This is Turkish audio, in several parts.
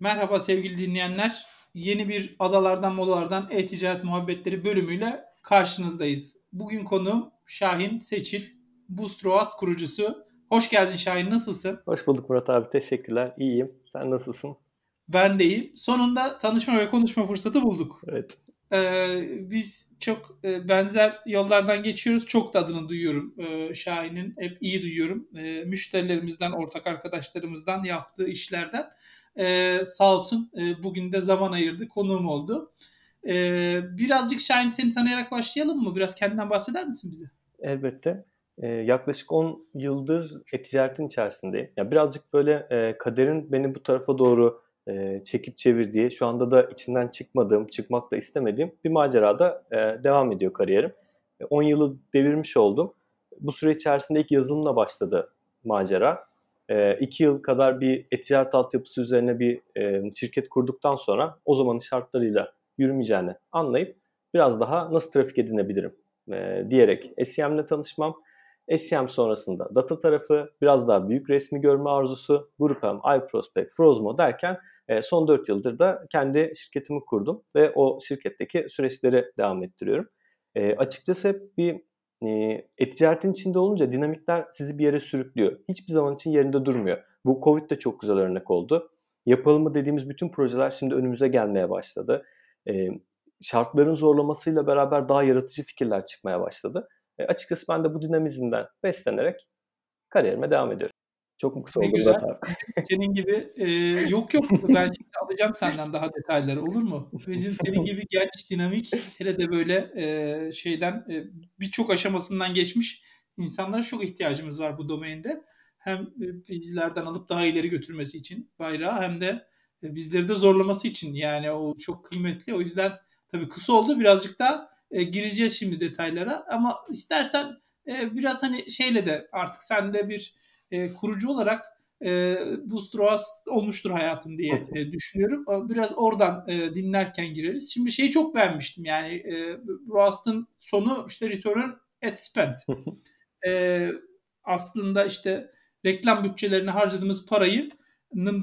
Merhaba sevgili dinleyenler. Yeni bir Adalardan Molalardan E-Ticaret Muhabbetleri bölümüyle karşınızdayız. Bugün konuğum Şahin Seçil, Boostroat kurucusu. Hoş geldin Şahin, nasılsın? Hoş bulduk Murat abi, teşekkürler. İyiyim. Sen nasılsın? Ben de iyiyim. Sonunda tanışma ve konuşma fırsatı bulduk. Evet. Ee, biz çok e, benzer yollardan geçiyoruz. Çok da adını duyuyorum ee, Şahin'in. Hep iyi duyuyorum. Ee, müşterilerimizden, ortak arkadaşlarımızdan yaptığı işlerden. Ee, sağ olsun e, bugün de zaman ayırdı, konuğum oldu. Ee, birazcık Şahin seni tanıyarak başlayalım mı? Biraz kendinden bahseder misin bize? Elbette. Ee, yaklaşık 10 yıldır e-ticaretin içerisindeyim. Ya birazcık böyle e, kaderin beni bu tarafa doğru e, çekip çevirdiği, şu anda da içinden çıkmadığım, çıkmak da istemediğim bir macerada e, devam ediyor kariyerim. 10 e, yılı devirmiş oldum. Bu süre içerisinde ilk yazılımla başladı macera. 2 yıl kadar bir e-ticaret altyapısı üzerine bir şirket kurduktan sonra o zamanın şartlarıyla yürümeyeceğini anlayıp biraz daha nasıl trafik edinebilirim diyerek SEM'le tanışmam. SEM sonrasında data tarafı, biraz daha büyük resmi görme arzusu, GroupM, iProspect, Frozmo derken e, son 4 yıldır da kendi şirketimi kurdum ve o şirketteki süreçleri devam ettiriyorum. E, açıkçası hep bir e, e-ticaretin içinde olunca dinamikler sizi bir yere sürüklüyor. Hiçbir zaman için yerinde durmuyor. Bu Covid de çok güzel örnek oldu. Yapalım dediğimiz bütün projeler şimdi önümüze gelmeye başladı. E, şartların zorlamasıyla beraber daha yaratıcı fikirler çıkmaya başladı. E, açıkçası ben de bu dinamizmden beslenerek kariyerime devam ediyorum. Çok mutlu oldum zaten. Senin gibi e, yok yok ben alacağım senden daha detayları olur mu? Bizim senin gibi genç dinamik hele de böyle e, şeyden e, birçok aşamasından geçmiş insanlara çok ihtiyacımız var bu domainde. Hem e, bizlerden alıp daha ileri götürmesi için bayrağı hem de e, bizleri de zorlaması için yani o çok kıymetli. O yüzden tabii kısa oldu birazcık daha e, gireceğiz şimdi detaylara ama istersen e, biraz hani şeyle de artık sen de bir e, kurucu olarak e, Booster OAS olmuştur hayatın diye e, düşünüyorum. Biraz oradan e, dinlerken gireriz. Şimdi şeyi çok beğenmiştim yani e, Rust'ın sonu işte Return at Spend. e, aslında işte reklam bütçelerine harcadığımız parayı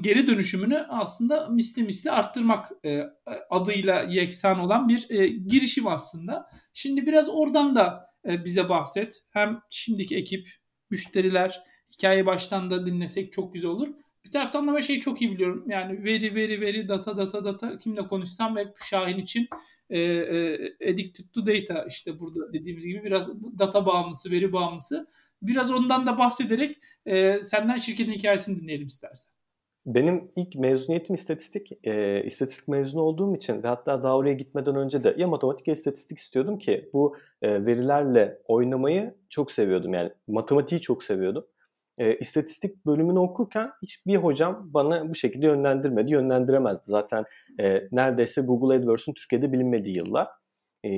geri dönüşümünü aslında misli misli arttırmak e, adıyla yeksan olan bir e, girişim aslında. Şimdi biraz oradan da e, bize bahset. Hem şimdiki ekip, müşteriler, hikayeyi baştan da dinlesek çok güzel olur. Bir taraftan da ben şeyi çok iyi biliyorum. Yani veri veri veri data data data kimle konuşsam hep Şahin için e, e, addicted to data işte burada dediğimiz gibi biraz data bağımlısı, veri bağımlısı. Biraz ondan da bahsederek e, senden şirketin hikayesini dinleyelim istersen. Benim ilk mezuniyetim istatistik. E, istatistik mezunu olduğum için ve hatta daha oraya gitmeden önce de ya matematik ya istatistik istiyordum ki bu e, verilerle oynamayı çok seviyordum. Yani matematiği çok seviyordum e, istatistik bölümünü okurken hiçbir hocam bana bu şekilde yönlendirmedi, yönlendiremezdi. Zaten e, neredeyse Google AdWords'un Türkiye'de bilinmediği yıllar. E,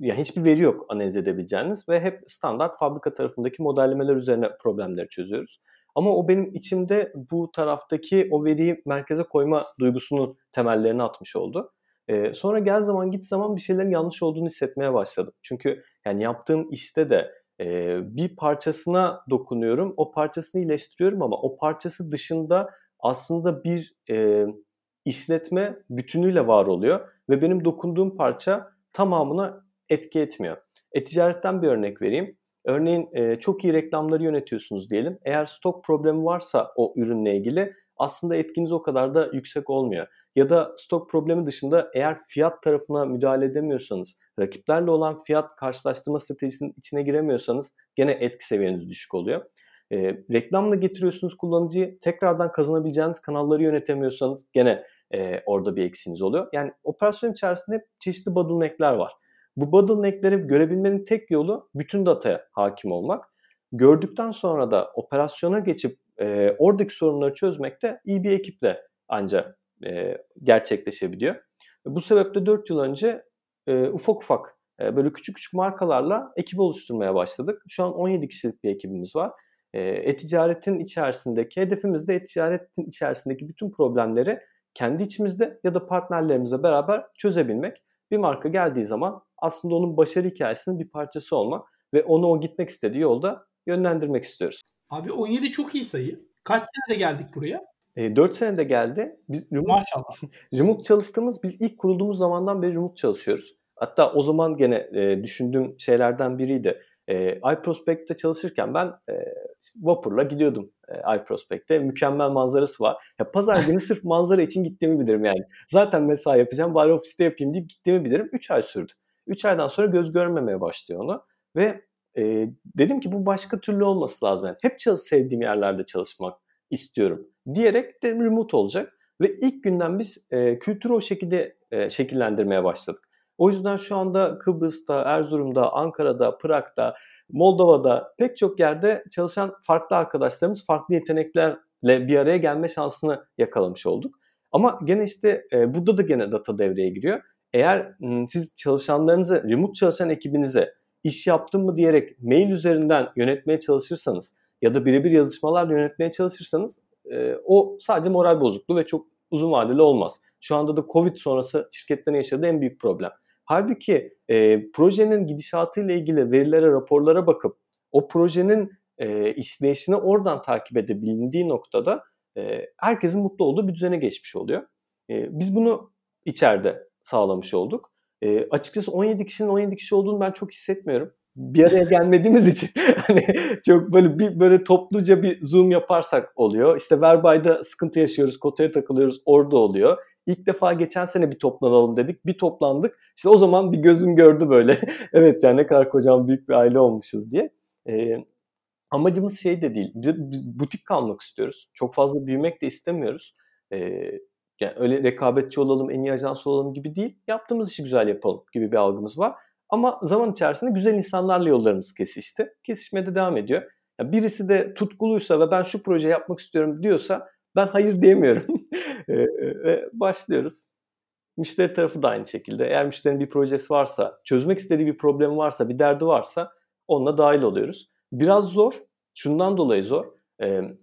yani hiçbir veri yok analiz edebileceğiniz ve hep standart fabrika tarafındaki modellemeler üzerine problemleri çözüyoruz. Ama o benim içimde bu taraftaki o veriyi merkeze koyma duygusunun temellerini atmış oldu. Ee, sonra gel zaman git zaman bir şeylerin yanlış olduğunu hissetmeye başladım. Çünkü yani yaptığım işte de e, bir parçasına dokunuyorum, o parçasını iyileştiriyorum ama o parçası dışında aslında bir e, işletme bütünüyle var oluyor ve benim dokunduğum parça tamamına etki etmiyor. E-ticaretten bir örnek vereyim. Örneğin e, çok iyi reklamları yönetiyorsunuz diyelim. Eğer stok problemi varsa o ürünle ilgili aslında etkiniz o kadar da yüksek olmuyor. Ya da stok problemi dışında eğer fiyat tarafına müdahale edemiyorsanız, rakiplerle olan fiyat karşılaştırma stratejisinin içine giremiyorsanız gene etki seviyeniz düşük oluyor. E, reklamla getiriyorsunuz kullanıcıyı, tekrardan kazanabileceğiniz kanalları yönetemiyorsanız gene e, orada bir eksiğiniz oluyor. Yani operasyon içerisinde hep çeşitli bottleneck'ler var. Bu bottleneck'leri görebilmenin tek yolu bütün dataya hakim olmak. Gördükten sonra da operasyona geçip e, oradaki sorunları çözmekte iyi bir ekiple ancak e, gerçekleşebiliyor. Bu sebeple 4 yıl önce e, ufak ufak e, böyle küçük küçük markalarla ekip oluşturmaya başladık. Şu an 17 kişilik bir ekibimiz var. E, e-ticaretin içerisindeki, hedefimiz de e-ticaretin içerisindeki bütün problemleri kendi içimizde ya da partnerlerimizle beraber çözebilmek. Bir marka geldiği zaman aslında onun başarı hikayesinin bir parçası olmak ve onu o gitmek istediği yolda yönlendirmek istiyoruz. Abi 17 çok iyi sayı. Kaç senede geldik buraya? Eee, 4 senede geldi. Biz remote Maşallah. remote çalıştığımız biz ilk kurulduğumuz zamandan beri remote çalışıyoruz. Hatta o zaman gene, eee, düşündüğüm şeylerden biriydi. Eee, iProspect'te çalışırken ben, eee, vapurla gidiyordum, eee, iProspect'e. Mükemmel manzarası var. Ya, pazar günü sırf manzara için gittiğimi bilirim yani. Zaten mesai yapacağım, bari ofiste yapayım deyip gittiğimi bilirim. 3 ay sürdü. 3 aydan sonra göz görmemeye başlıyor onu ve, eee, dedim ki bu başka türlü olması lazım. Yani hep çalış sevdiğim yerlerde çalışmak istiyorum diyerek de remote olacak ve ilk günden biz, eee, kültürü o şekilde, eee, şekillendirmeye başladık. O yüzden şu anda Kıbrıs'ta, Erzurum'da, Ankara'da, Prag'da, Moldova'da pek çok yerde çalışan farklı arkadaşlarımız farklı yeteneklerle bir araya gelme şansını yakalamış olduk. Ama gene işte, eee, burada da gene data devreye giriyor. Eğer, siz çalışanlarınızı, remote çalışan ekibinize iş yaptın mı diyerek mail üzerinden yönetmeye çalışırsanız ya da birebir yazışmalarla yönetmeye çalışırsanız, eee, o sadece moral bozukluğu ve çok uzun vadeli olmaz. Şu anda da COVID sonrası şirketlerin yaşadığı en büyük problem. Hâlbuki, eee, projenin gidişatıyla ilgili verilere, raporlara bakıp o projenin, eee, işleyişini oradan takip edebildiği noktada, eee, herkesin mutlu olduğu bir düzene geçmiş oluyor. Eee, biz bunu içeride sağlamış olduk. Eee, açıkçası 17 kişinin 17 kişi olduğunu ben çok hissetmiyorum. Bir araya gelmediğimiz için hani çok böyle bir böyle topluca bir Zoom yaparsak oluyor. İşte Verba'da sıkıntı yaşıyoruz, kotaya takılıyoruz, orada oluyor. İlk defa geçen sene bir toplanalım dedik. Bir toplandık. İşte o zaman bir gözüm gördü böyle. evet yani ne kadar kocaman büyük bir aile olmuşuz diye. Eee, amacımız şey de değil. Butik kalmak istiyoruz. Çok fazla büyümek de istemiyoruz. Eee, yani öyle rekabetçi olalım, en iyi ajans olalım gibi değil. Yaptığımız işi güzel yapalım gibi bir algımız var. Ama zaman içerisinde güzel insanlarla yollarımız kesişti. Kesişmeye de devam ediyor. Ya birisi de tutkuluysa ve ben şu projeyi yapmak istiyorum diyorsa ben hayır diyemiyorum. Eee, ve başlıyoruz. Müşteri tarafı da aynı şekilde. Eğer müşterinin bir projesi varsa, çözmek istediği bir problemi varsa, bir derdi varsa onunla dahil oluyoruz. Biraz zor. Şundan dolayı zor. Eee,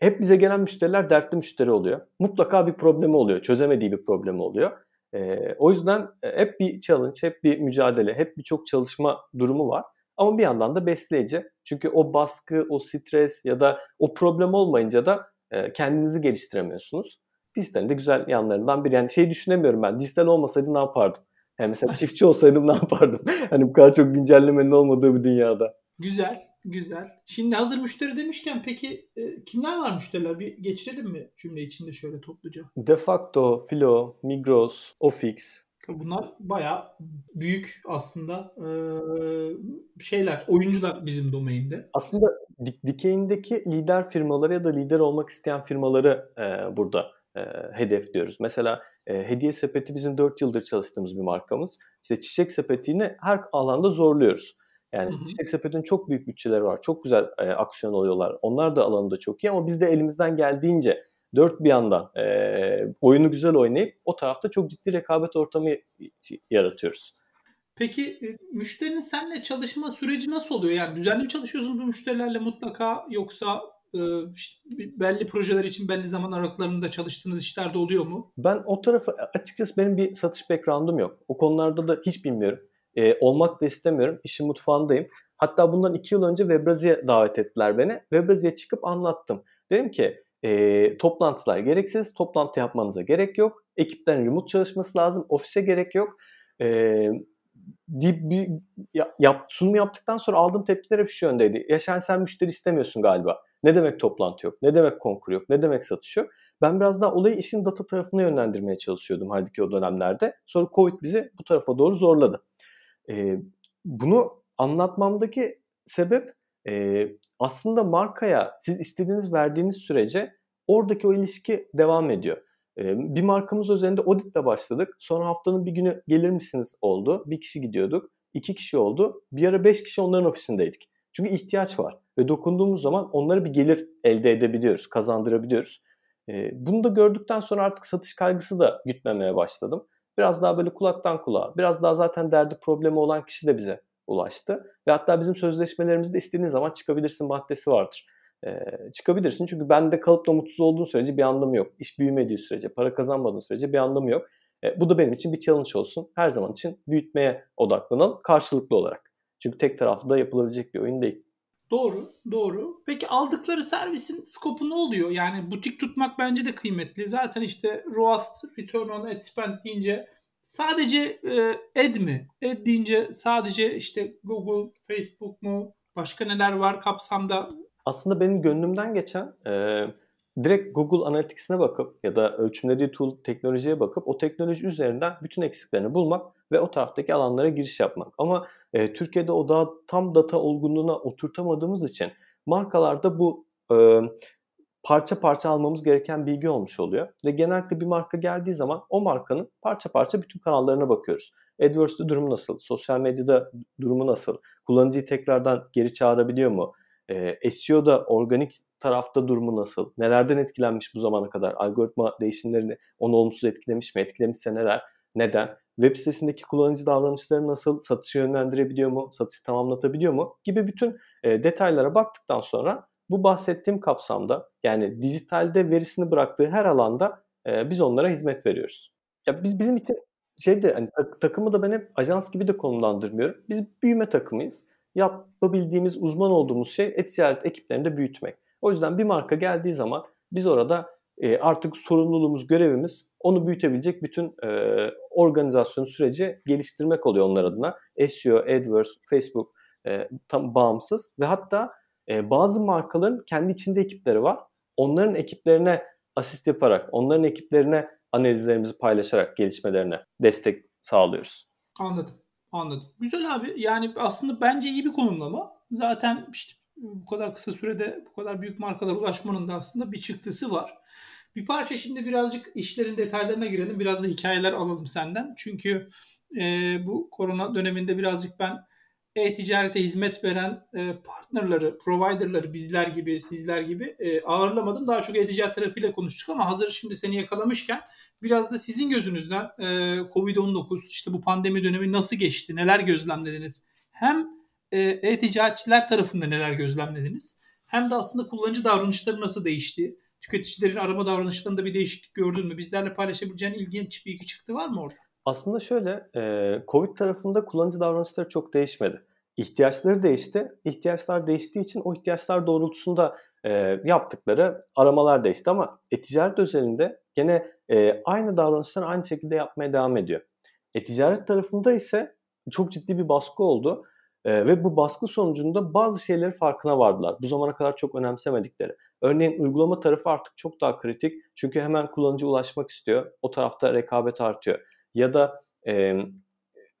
hep bize gelen müşteriler dertli müşteri oluyor. Mutlaka bir problemi oluyor. Çözemediği bir problemi oluyor. Eee, o yüzden hep bir challenge, hep bir mücadele, hep birçok çalışma durumu var. Ama bir yandan da besleyici. Çünkü o baskı, o stres ya da o problem olmayınca da, eee, kendinizi geliştiremiyorsunuz. Dijitalin de güzel yanlarından biri. Yani şeyi düşünemiyorum ben, dijital olmasaydı ne yapardım? Yani mesela çiftçi olsaydım ne yapardım? Hani bu kadar çok güncellemenin olmadığı bir dünyada. Güzel, güzel. Şimdi hazır müşteri demişken peki, eee, kimler var müşteriler? Bir geçirelim mi cümle içinde şöyle topluca? Defakto, Filo, Migros, Ofix. Bunlar bayağı büyük aslında, eee, şeyler, oyuncular bizim domainde. Aslında dik dikeyindeki lider firmaları ya da lider olmak isteyen firmaları, eee, burada, eee, hedefliyoruz. Mesela, eee, Hediye Sepeti bizim 4 yıldır çalıştığımız bir markamız. İşte Çiçek Sepeti'ni her alanda zorluyoruz. Yani Hı hı. Çiçek Sepeti'nin çok büyük bütçeleri var. Çok güzel, eee, aksiyon alıyorlar. Onlar da alanında çok iyi ama biz de elimizden geldiğince dört bir yandan, eee, oyunu güzel oynayıp o tarafta çok ciddi rekabet ortamı yaratıyoruz. Peki, eee, müşterinin seninle çalışma süreci nasıl oluyor? Yani düzenli mi çalışıyorsunuz bu müşterilerle mutlaka yoksa, belli projeler için belli zaman aralıklarında çalıştığınız işler de oluyor mu? Ben o tarafı açıkçası benim bir satış background'um yok. O konularda da hiç bilmiyorum. Eee, olmak da istemiyorum. İşin mutfağındayım. Hatta bundan 2 yıl önce Webrazi'ye davet ettiler beni. Webrazi'ye çıkıp anlattım. Dedim ki, eee, toplantılar gereksiz, toplantı yapmanıza gerek yok. Ekiplerin remote çalışması lazım, ofise gerek yok. Eee, deyip bir ya yap sunum yaptıktan sonra aldığım tepkiler hep şu yöndeydi. Ya sen müşteri istemiyorsun galiba. Ne demek toplantı yok? Ne demek konkur yok? Ne demek satış yok? Ben biraz daha olayı işin data tarafına yönlendirmeye çalışıyordum hâlbuki o dönemlerde. Sonra COVID bizi bu tarafa doğru zorladı. Eee, bunu anlatmamdaki sebep, eee, aslında markaya siz istediğiniz verdiğiniz sürece oradaki o ilişki devam ediyor. Eee, bir markamız özelinde auditle başladık. Sonra haftanın bir günü gelir misiniz oldu. 1 kişi gidiyorduk. 2 kişi oldu. Bir ara 5 kişi onların ofisindeydik. Çünkü ihtiyaç var ve dokunduğumuz zaman onlara bir gelir elde edebiliyoruz, kazandırabiliyoruz. Eee, bunu da gördükten sonra artık satış kaygısı da gütmemeye başladım. Biraz daha böyle kulaktan kulağa, biraz daha zaten derdi problemi olan kişi de bize ulaştı ve hatta bizim sözleşmelerimizde istediğin zaman çıkabilirsin maddesi vardır. Eee, çıkabilirsin çünkü bende kalıp da mutsuz olduğun sürece bir anlamı yok. İş büyümediği sürece, para kazanmadığın sürece bir anlamı yok. Eee, bu da benim için bir challenge olsun. Her zaman için büyütmeye odaklanalım karşılıklı olarak. Çünkü tek taraflı da yapılabilecek bir oyun değil. Doğru, doğru. Peki aldıkları servisin skopu ne oluyor? Yani butik tutmak bence de kıymetli. Zaten işte ROAS, Return on Ad Spend deyince sadece e, ad mi? Ad deyince sadece işte Google, Facebook mu? Başka neler var kapsamda? Aslında benim gönlümden geçen e, direkt Google Analytics'ine bakıp ya da ölçümlediği tool teknolojiye bakıp o teknoloji üzerinden bütün eksiklerini bulmak ve o taraftaki alanlara giriş yapmak. Ama e, Türkiye'de o da tam data olgunluğuna oturtamadığımız için markalarda bu e, parça parça almamız gereken bilgi olmuş oluyor. Ve genellikle bir marka geldiği zaman o markanın parça parça bütün kanallarına bakıyoruz. AdWords'te durumu nasıl? Sosyal medyada durumu nasıl? Kullanıcıyı tekrardan geri çağırabiliyor mu? E, SEO'da organik tarafta durumu nasıl? Nelerden etkilenmiş bu zamana kadar? Algoritma değişimlerini onu olumsuz etkilemiş mi? Etkilemişse neler? Neden? Web sitesindeki kullanıcı davranışları nasıl? Satışı yönlendirebiliyor mu? Satışı tamamlatabiliyor mu? Gibi bütün e, detaylara baktıktan sonra bu bahsettiğim kapsamda yani dijitalde verisini bıraktığı her alanda e, biz onlara hizmet veriyoruz. Ya biz bizim için şeyde hani takımı da ben hep ajans gibi de konumlandırmıyorum. Biz büyüme takımıyız. Yapabildiğimiz, uzman olduğumuz şey e-ticaret ekiplerini de büyütmek. O yüzden bir marka geldiği zaman biz orada e, artık sorumluluğumuz, görevimiz onu büyütebilecek bütün e, organizasyon süreci geliştirmek oluyor onlar adına. SEO, AdWords, Facebook e, tam bağımsız ve hatta e, bazı markaların kendi içinde ekipleri var. Onların ekiplerine asist yaparak, onların ekiplerine analizlerimizi paylaşarak gelişmelerine destek sağlıyoruz. Anladım. Anladım. Güzel abi. Yani aslında bence iyi bir konumlama. Zaten işte bu kadar kısa sürede bu kadar büyük markalara ulaşmanın da aslında bir çıktısı var. Bir parça şimdi birazcık işlerin detaylarına girelim. Biraz da hikayeler alalım senden. Çünkü e, bu korona döneminde birazcık ben e-ticarete hizmet veren e, partnerları, providerları bizler gibi, sizler gibi e, ağırlamadım. Daha çok e-ticaret tarafıyla konuştuk ama hazır şimdi seni yakalamışken biraz da sizin gözünüzden e, Covid-19 işte bu pandemi dönemi nasıl geçti, neler gözlemlediniz? Hem e, e-ticaretçiler tarafında neler gözlemlediniz? Hem de aslında kullanıcı davranışları nasıl değişti? Tüketicilerin arama davranışlarında bir değişiklik gördün mü? Bizlerle paylaşabileceğin ilginç bir iki çıktı var mı orada? Aslında şöyle, e, Covid tarafında kullanıcı davranışları çok değişmedi. İhtiyaçları değişti. İhtiyaçlar değiştiği için o ihtiyaçlar doğrultusunda e, yaptıkları aramalar değişti. Ama e-ticaret özelinde gene e, aynı davranışları aynı şekilde yapmaya devam ediyor. E-ticaret tarafında ise çok ciddi bir baskı oldu. E, ve bu baskı sonucunda bazı şeyleri farkına vardılar. Bu zamana kadar çok önemsemedikleri. Örneğin uygulama tarafı artık çok daha kritik. Çünkü hemen kullanıcı ulaşmak istiyor. O tarafta rekabet artıyor ya da e,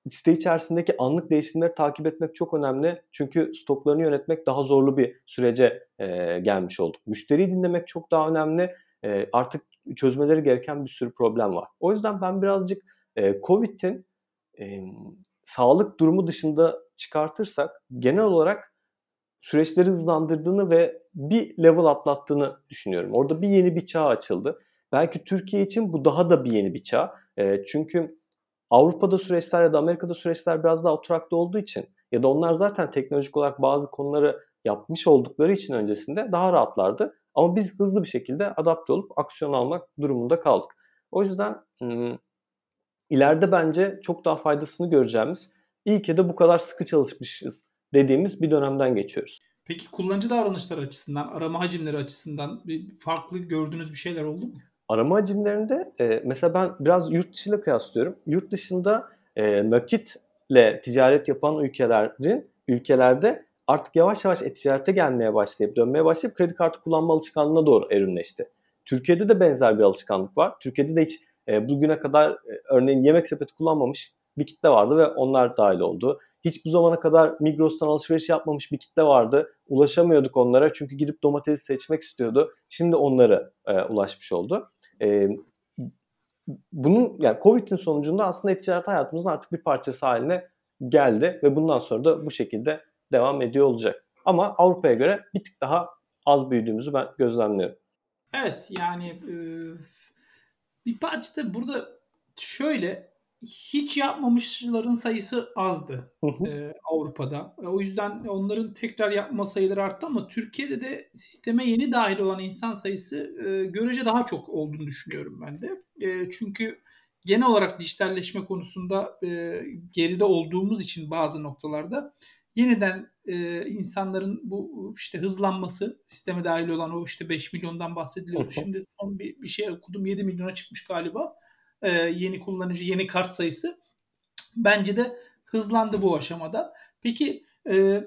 site içerisindeki anlık değişimleri takip etmek çok önemli. Çünkü stoklarını yönetmek daha zorlu bir sürece e, gelmiş olduk. Müşteriyi dinlemek çok daha önemli. E, artık çözmeleri gereken bir sürü problem var. O yüzden ben birazcık e, COVID'in e, sağlık durumu dışında çıkartırsak genel olarak süreçleri hızlandırdığını ve bir level atlattığını düşünüyorum. Orada bir yeni bir çağ açıldı. Belki Türkiye için bu daha da bir yeni bir çağ. E, çünkü Avrupa'da süreçler ya da Amerika'da süreçler biraz daha oturaklı olduğu için ya da onlar zaten teknolojik olarak bazı konuları yapmış oldukları için öncesinde daha rahatlardı. Ama biz hızlı bir şekilde adapte olup aksiyon almak durumunda kaldık. O yüzden ileride bence çok daha faydasını göreceğimiz, iyi ki de bu kadar sıkı çalışmışız dediğimiz bir dönemden geçiyoruz. Peki kullanıcı davranışları açısından, arama hacimleri açısından bir farklı gördüğünüz bir şeyler oldu mu? Arama hacimlerinde e, mesela ben biraz yurt dışıyla kıyaslıyorum. Yurt dışında e, nakitle ticaret yapan ülkelerin ülkelerde artık yavaş yavaş e-ticarete gelmeye başlayıp dönmeye başlayıp kredi kartı kullanma alışkanlığına doğru evrimleşti. Türkiye'de de benzer bir alışkanlık var. Türkiye'de de hiç e, bugüne kadar e, örneğin yemek sepeti kullanmamış bir kitle vardı ve onlar dahil oldu. Hiç bu zamana kadar Migros'tan alışveriş yapmamış bir kitle vardı. Ulaşamıyorduk onlara çünkü gidip domatesi seçmek istiyordu. Şimdi onlara e, ulaşmış oldu. E, bunun yani Covid'in sonucunda aslında ticaret hayatımızın artık bir parçası haline geldi ve bundan sonra da bu şekilde devam ediyor olacak. Ama Avrupa'ya göre bir tık daha az büyüdüğümüzü ben gözlemliyorum. Evet yani e, bir parça da burada şöyle hiç yapmamışların sayısı azdı e, Avrupa'da. O yüzden onların tekrar yapma sayıları arttı ama Türkiye'de de sisteme yeni dahil olan insan sayısı e, görece daha çok olduğunu düşünüyorum ben de. E, çünkü genel olarak dijitalleşme konusunda e, geride olduğumuz için bazı noktalarda yeniden e, insanların bu işte hızlanması sisteme dahil olan o işte 5 milyondan bahsediliyordu. Şimdi son bir, bir şey okudum 7 milyona çıkmış galiba e, yeni kullanıcı yeni kart sayısı. Bence de hızlandı bu aşamada. Peki e,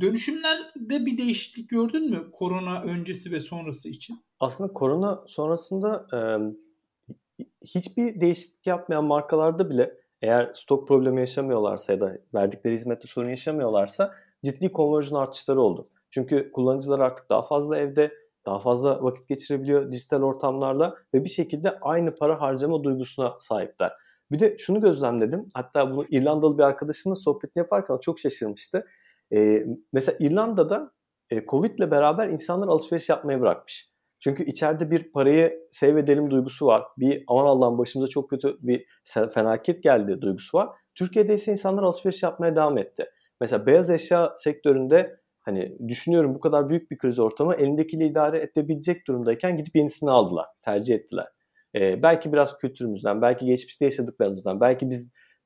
dönüşümlerde bir değişiklik gördün mü korona öncesi ve sonrası için? Aslında korona sonrasında e, hiçbir değişiklik yapmayan markalarda bile eğer stok problemi yaşamıyorlarsa ya da verdikleri hizmette sorun yaşamıyorlarsa ciddi konverjon artışları oldu. Çünkü kullanıcılar artık daha fazla evde, daha fazla vakit geçirebiliyor dijital ortamlarla ve bir şekilde aynı para harcama duygusuna sahipler. Bir de şunu gözlemledim. Hatta bunu İrlandalı bir arkadaşımla sohbetini yaparken çok şaşırmıştı. Ee, mesela İrlanda'da e, Covid ile beraber insanlar alışveriş yapmayı bırakmış. Çünkü içeride bir parayı save edelim duygusu var. Bir aman Allah'ım başımıza çok kötü bir felaket geldi duygusu var. Türkiye'de ise insanlar alışveriş yapmaya devam etti. Mesela beyaz eşya sektöründe hani düşünüyorum bu kadar büyük bir kriz ortamı elindekiyle idare edebilecek durumdayken gidip yenisini aldılar, tercih ettiler. Ee, belki biraz kültürümüzden, belki geçmişte yaşadıklarımızdan, belki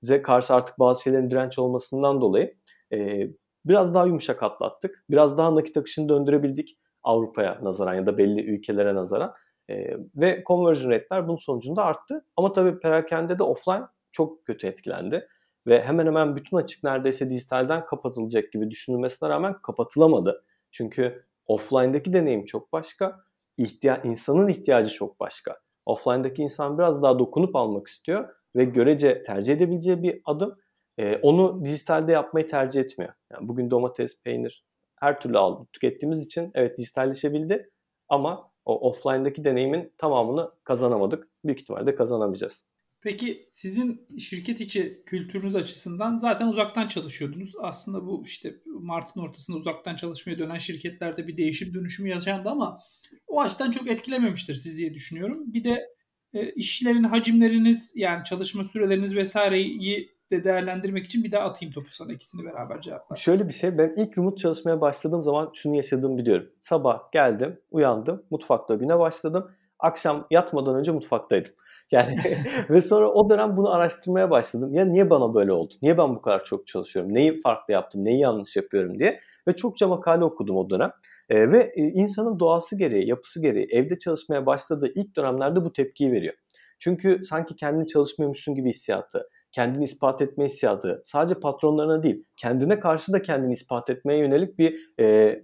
bize karşı artık bazı şeylerin direnç olmasından dolayı e, biraz daha yumuşak atlattık. Biraz daha nakit akışını döndürebildik Avrupa'ya nazaran ya da belli ülkelere nazaran. E, ve conversion rate'ler bunun sonucunda arttı. Ama tabii perakende de offline çok kötü etkilendi. Ve hemen hemen bütün açık neredeyse dijitalden kapatılacak gibi düşünülmesine rağmen kapatılamadı. Çünkü offline'daki deneyim çok başka, ihtiya insanın ihtiyacı çok başka. Offline'daki insan biraz daha dokunup almak istiyor ve görece tercih edebileceği bir adım. E, onu dijitalde yapmayı tercih etmiyor. Yani bugün domates, peynir her türlü aldık, tükettiğimiz için evet dijitalleşebildi ama o offline'daki deneyimin tamamını kazanamadık. Büyük ihtimalle kazanamayacağız. Peki sizin şirket içi kültürünüz açısından zaten uzaktan çalışıyordunuz. Aslında bu işte Mart'ın ortasında uzaktan çalışmaya dönen şirketlerde bir değişim dönüşümü yaşandı ama o açıdan çok etkilememiştir siz diye düşünüyorum. Bir de e, işlerin hacimleriniz yani çalışma süreleriniz vesaireyi de değerlendirmek için bir daha atayım topu sana ikisini beraber cevaplar. Şöyle bir şey ben ilk remote çalışmaya başladığım zaman şunu yaşadığımı biliyorum. Sabah geldim, uyandım, mutfakta güne başladım. Akşam yatmadan önce mutfaktaydım. Yani ve sonra o dönem bunu araştırmaya başladım. Ya niye bana böyle oldu? Niye ben bu kadar çok çalışıyorum? Neyi farklı yaptım? Neyi yanlış yapıyorum diye. Ve çokça makale okudum o dönem. E, ve insanın doğası gereği, yapısı gereği evde çalışmaya başladığı ilk dönemlerde bu tepkiyi veriyor. Çünkü sanki kendini çalışmıyormuşsun gibi hissiyatı, kendini ispat etme hissiyatı, sadece patronlarına değil, kendine karşı da kendini ispat etmeye yönelik bir e,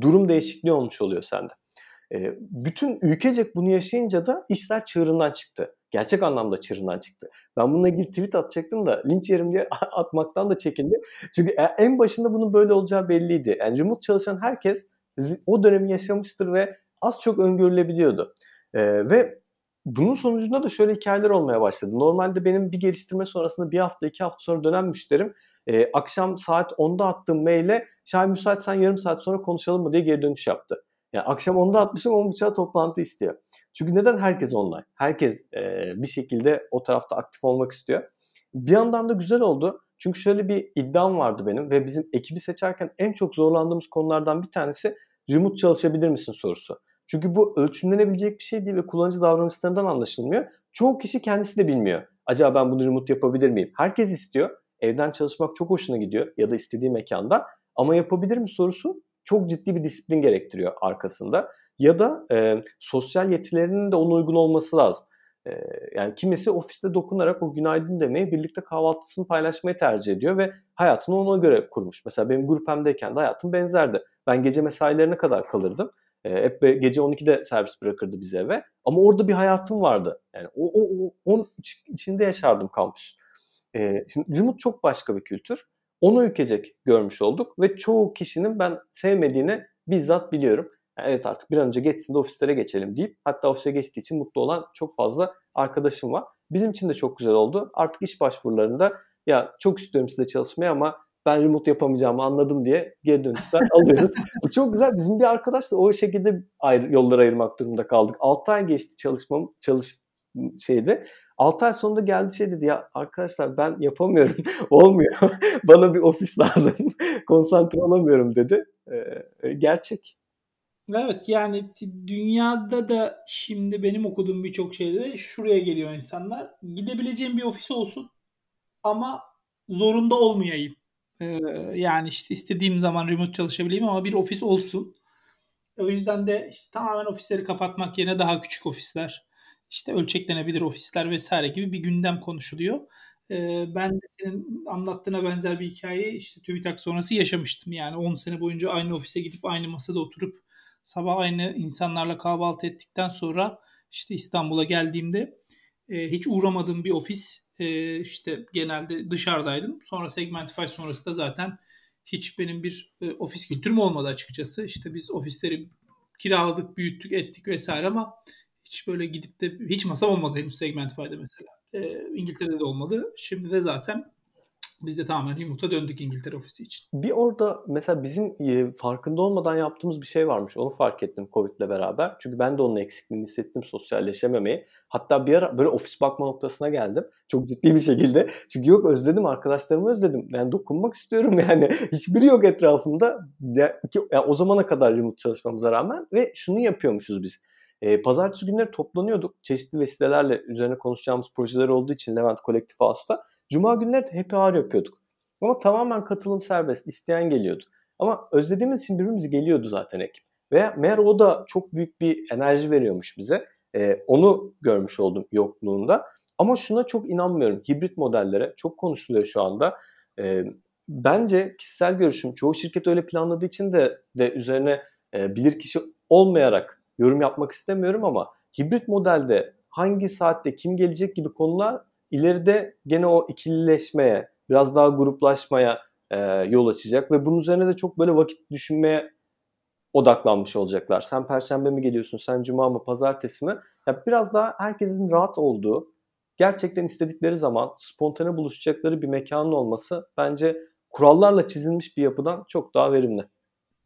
durum değişikliği olmuş oluyor sende. E, bütün ülkecek bunu yaşayınca da işler çığırından çıktı. Gerçek anlamda çığırından çıktı. Ben bununla ilgili tweet atacaktım da linç yerim diye atmaktan da çekindim. Çünkü e, en başında bunun böyle olacağı belliydi. Yani remote çalışan herkes o dönemi yaşamıştır ve az çok öngörülebiliyordu. Ee, ve bunun sonucunda da şöyle hikayeler olmaya başladı. Normalde benim bir geliştirme sonrasında bir hafta iki hafta sonra dönen müşterim e, akşam saat 10'da attığım maile Şahin müsaitsen yarım saat sonra konuşalım mı diye geri dönüş yaptı. Yani akşam 10'da atmışım 10.30'a toplantı istiyor. Çünkü neden herkes online? Herkes e, bir şekilde o tarafta aktif olmak istiyor. Bir yandan da güzel oldu. Çünkü şöyle bir iddiam vardı benim ve bizim ekibi seçerken en çok zorlandığımız konulardan bir tanesi remote çalışabilir misin sorusu. Çünkü bu ölçümlenebilecek bir şey değil ve kullanıcı davranışlarından anlaşılmıyor. Çoğu kişi kendisi de bilmiyor. Acaba ben bunu remote yapabilir miyim? Herkes istiyor. Evden çalışmak çok hoşuna gidiyor ya da istediği mekanda. Ama yapabilir mi sorusu çok ciddi bir disiplin gerektiriyor arkasında. Ya da e, sosyal yetilerinin de ona uygun olması lazım. E, yani kimisi ofiste dokunarak o günaydın demeyi birlikte kahvaltısını paylaşmayı tercih ediyor ve hayatını ona göre kurmuş. Mesela benim grupemdeyken de hayatım benzerdi. Ben gece mesailerine kadar kalırdım. E, hep gece 12'de servis bırakırdı bize eve. Ama orada bir hayatım vardı. Yani o, o, o onun içinde yaşardım kampüs. E, şimdi remote çok başka bir kültür. Onu ülkecek görmüş olduk ve çoğu kişinin ben sevmediğini bizzat biliyorum. Evet artık bir an önce geçsin de ofislere geçelim deyip hatta ofise geçtiği için mutlu olan çok fazla arkadaşım var. Bizim için de çok güzel oldu. Artık iş başvurularında ya çok istiyorum size çalışmaya ama ben remote yapamayacağımı anladım diye geri dönüşler alıyoruz. Bu çok güzel. Bizim bir arkadaşla o şekilde ayrı, yollar ayırmak durumunda kaldık. 6 ay geçti çalışmam, çalış şeydi. 6 ay sonunda geldi şey dedi ya arkadaşlar ben yapamıyorum. Olmuyor. Bana bir ofis lazım. Konsantre olamıyorum dedi. Ee, gerçek. Evet yani dünyada da şimdi benim okuduğum birçok şeyde şuraya geliyor insanlar. Gidebileceğim bir ofis olsun ama zorunda olmayayım. Ee, yani işte istediğim zaman remote çalışabileyim ama bir ofis olsun. O yüzden de işte tamamen ofisleri kapatmak yerine daha küçük ofisler, işte ölçeklenebilir ofisler vesaire gibi bir gündem konuşuluyor. Ee, ben de senin anlattığına benzer bir hikayeyi işte TÜBİTAK sonrası yaşamıştım. Yani 10 sene boyunca aynı ofise gidip aynı masada oturup sabah aynı insanlarla kahvaltı ettikten sonra işte İstanbul'a geldiğimde e, hiç uğramadığım bir ofis e, işte genelde dışarıdaydım. Sonra Segmentify sonrası da zaten hiç benim bir e, ofis kültürüm olmadı açıkçası. İşte biz ofisleri kiraladık, büyüttük, ettik vesaire ama hiç böyle gidip de hiç masam olmadı henüz Segmentify'da mesela. E, İngiltere'de de olmadı. Şimdi de zaten biz de tamamen remote'a döndük İngiltere ofisi için. Bir orada mesela bizim e, farkında olmadan yaptığımız bir şey varmış. Onu fark ettim Covid'le beraber. Çünkü ben de onun eksikliğini hissettim sosyalleşememeyi. Hatta bir ara böyle ofis bakma noktasına geldim. Çok ciddi bir şekilde. Çünkü yok özledim arkadaşlarımı özledim. Yani dokunmak istiyorum yani. Hiçbiri yok etrafımda. Ya, ki, ya, o zamana kadar remote çalışmamıza rağmen ve şunu yapıyormuşuz biz. E, pazartesi günleri toplanıyorduk. Çeşitli vesilelerle üzerine konuşacağımız projeler olduğu için Levent Kolektif House'da Cuma günleri de happy hour yapıyorduk. Ama tamamen katılım serbest. isteyen geliyordu. Ama özlediğimiz için birbirimiz geliyordu zaten ekip. Ve meğer o da çok büyük bir enerji veriyormuş bize. Ee, onu görmüş oldum yokluğunda. Ama şuna çok inanmıyorum. Hibrit modellere çok konuşuluyor şu anda. Ee, bence kişisel görüşüm çoğu şirket öyle planladığı için de de üzerine e, bilir kişi olmayarak yorum yapmak istemiyorum ama hibrit modelde hangi saatte kim gelecek gibi konular ileride gene o ikilileşmeye, biraz daha gruplaşmaya e, yol açacak ve bunun üzerine de çok böyle vakit düşünmeye odaklanmış olacaklar. Sen perşembe mi geliyorsun, sen cuma mı, pazartesi mi? Ya biraz daha herkesin rahat olduğu, gerçekten istedikleri zaman spontane buluşacakları bir mekanın olması bence kurallarla çizilmiş bir yapıdan çok daha verimli.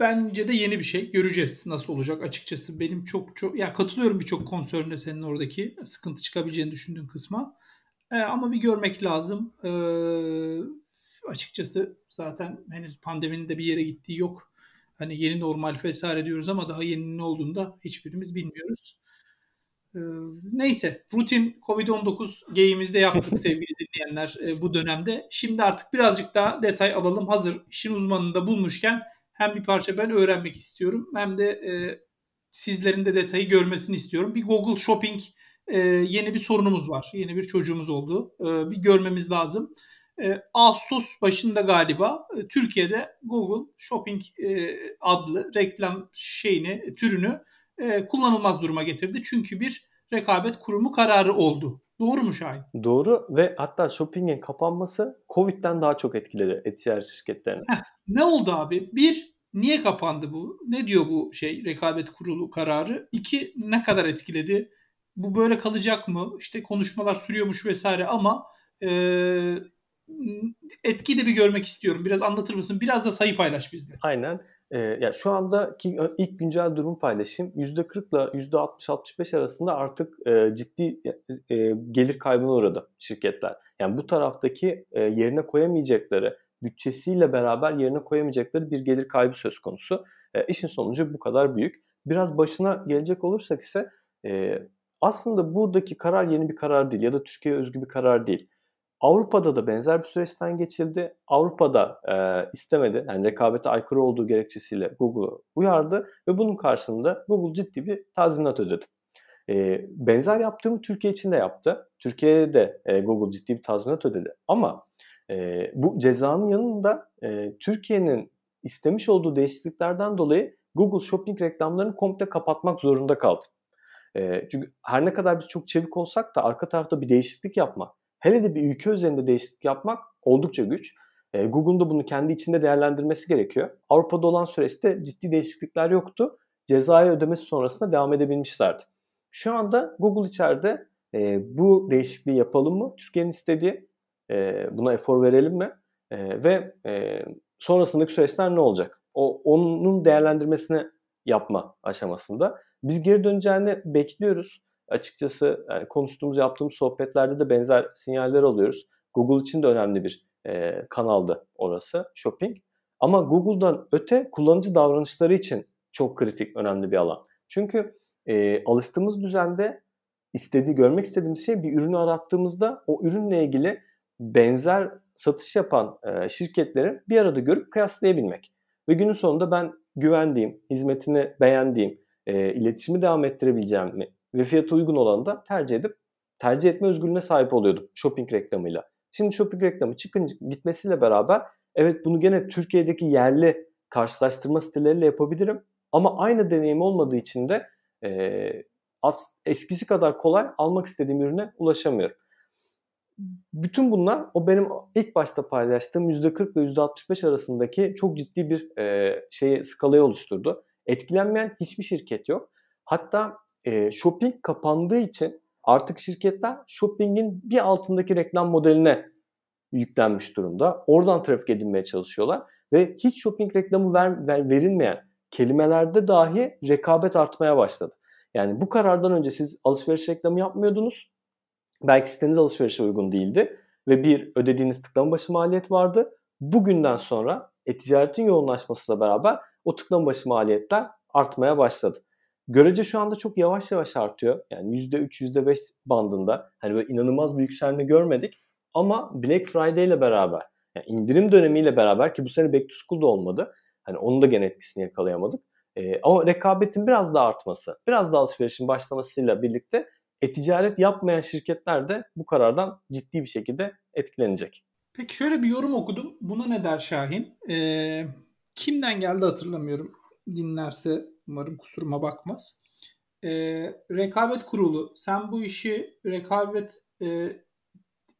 Bence de yeni bir şey. Göreceğiz nasıl olacak açıkçası. Benim çok çok ya katılıyorum birçok konsöründe senin oradaki sıkıntı çıkabileceğini düşündüğün kısma. E, ama bir görmek lazım. E, açıkçası zaten henüz pandeminin de bir yere gittiği yok. Hani yeni normal vesaire diyoruz ama daha yeni ne olduğunu da hiçbirimiz bilmiyoruz. E, neyse rutin Covid-19 geyimizde yaptık sevgili dinleyenler e, bu dönemde. Şimdi artık birazcık daha detay alalım. Hazır işin uzmanını da bulmuşken hem bir parça ben öğrenmek istiyorum hem de e, sizlerin de detayı görmesini istiyorum. Bir Google Shopping e, yeni bir sorunumuz var. Yeni bir çocuğumuz oldu. E, bir görmemiz lazım. E, Ağustos başında galiba e, Türkiye'de Google Shopping e, adlı reklam şeyini, türünü e, kullanılmaz duruma getirdi. Çünkü bir rekabet kurumu kararı oldu. Doğru mu Şahin? Doğru ve hatta shopping'in kapanması Covid'den daha çok etkiledi e-ticaret şirketlerini. Heh, ne oldu abi? Bir, niye kapandı bu? Ne diyor bu şey rekabet kurulu kararı? İki, ne kadar etkiledi? Bu böyle kalacak mı? İşte konuşmalar sürüyormuş vesaire ama e, etkiyi de bir görmek istiyorum. Biraz anlatır mısın? Biraz da sayı paylaş bizle. Aynen. E, ya şu andaki ilk güncel durum paylaşayım. %40 ile %60-65 arasında artık e, ciddi e, gelir kaybına uğradı şirketler. Yani bu taraftaki e, yerine koyamayacakları, bütçesiyle beraber yerine koyamayacakları bir gelir kaybı söz konusu. E, işin sonucu bu kadar büyük. Biraz başına gelecek olursak ise e, aslında buradaki karar yeni bir karar değil ya da Türkiye'ye özgü bir karar değil. Avrupa'da da benzer bir süreçten geçildi. Avrupa'da e, istemedi, yani rekabete aykırı olduğu gerekçesiyle Google'u uyardı ve bunun karşılığında Google ciddi bir tazminat ödedi. E, benzer yaptığımı Türkiye için de yaptı. Türkiye'de de e, Google ciddi bir tazminat ödedi. Ama e, bu cezanın yanında e, Türkiye'nin istemiş olduğu değişikliklerden dolayı Google Shopping reklamlarını komple kapatmak zorunda kaldı. Çünkü her ne kadar biz çok çevik olsak da arka tarafta bir değişiklik yapmak, hele de bir ülke üzerinde değişiklik yapmak oldukça güç. E, Google'un da bunu kendi içinde değerlendirmesi gerekiyor. Avrupa'da olan süreçte ciddi değişiklikler yoktu. Cezayı ödemesi sonrasında devam edebilmişlerdi. Şu anda Google içeride bu değişikliği yapalım mı? Türkiye'nin istediği buna efor verelim mi? Ve sonrasındaki süreçler ne olacak? O onun değerlendirmesini yapma aşamasında. Biz geri döneceğini bekliyoruz. Açıkçası yani konuştuğumuz, yaptığımız sohbetlerde de benzer sinyaller alıyoruz. Google için de önemli bir e, kanaldı orası, shopping. Ama Google'dan öte kullanıcı davranışları için çok kritik, önemli bir alan. Çünkü e, alıştığımız düzende istediği, görmek istediğimiz şey bir ürünü arattığımızda o ürünle ilgili benzer satış yapan e, şirketleri bir arada görüp kıyaslayabilmek. Ve günün sonunda ben güvendiğim, hizmetini beğendiğim, e, iletişimi devam ettirebileceğim ve fiyatı uygun olanı da tercih edip tercih etme özgürlüğüne sahip oluyordum shopping reklamıyla. Şimdi shopping reklamı çıkınca gitmesiyle beraber evet bunu gene Türkiye'deki yerli karşılaştırma siteleriyle yapabilirim. Ama aynı deneyim olmadığı için de e, az, eskisi kadar kolay almak istediğim ürüne ulaşamıyorum. Bütün bunlar o benim ilk başta paylaştığım %40 ve %65 arasındaki çok ciddi bir e, şeyi skalayı oluşturdu. Etkilenmeyen hiçbir şirket yok. Hatta e, shopping kapandığı için artık şirketler shopping'in bir altındaki reklam modeline yüklenmiş durumda. Oradan trafik edinmeye çalışıyorlar ve hiç shopping reklamı ver, ver, verilmeyen kelimelerde dahi rekabet artmaya başladı. Yani bu karardan önce siz alışveriş reklamı yapmıyordunuz. Belki siteniz alışverişe uygun değildi ve bir ödediğiniz tıklama başı maliyet vardı. Bugünden sonra e-ticaretin yoğunlaşmasıyla beraber o tıklama başı maliyetler artmaya başladı. Görece şu anda çok yavaş yavaş artıyor. Yani %3, %5 bandında. Hani böyle inanılmaz bir yükselme görmedik. Ama Black Friday ile beraber, yani indirim dönemiyle beraber ki bu sene Back to School'da olmadı. Hani onun da gene etkisini yakalayamadık. Ee, ama rekabetin biraz daha artması, biraz daha alışverişin başlamasıyla birlikte e-ticaret yapmayan şirketler de bu karardan ciddi bir şekilde etkilenecek. Peki şöyle bir yorum okudum. Buna ne der Şahin? Ee, kimden geldi hatırlamıyorum. Dinlerse umarım kusuruma bakmaz. Ee, rekabet kurulu sen bu işi rekabet e,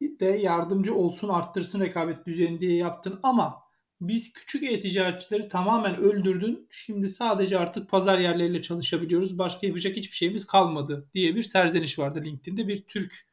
de yardımcı olsun arttırsın rekabet düzeyini diye yaptın ama biz küçük e-ticaretçileri tamamen öldürdün. Şimdi sadece artık pazar yerleriyle çalışabiliyoruz. Başka yapacak hiçbir şeyimiz kalmadı diye bir serzeniş vardı LinkedIn'de bir Türk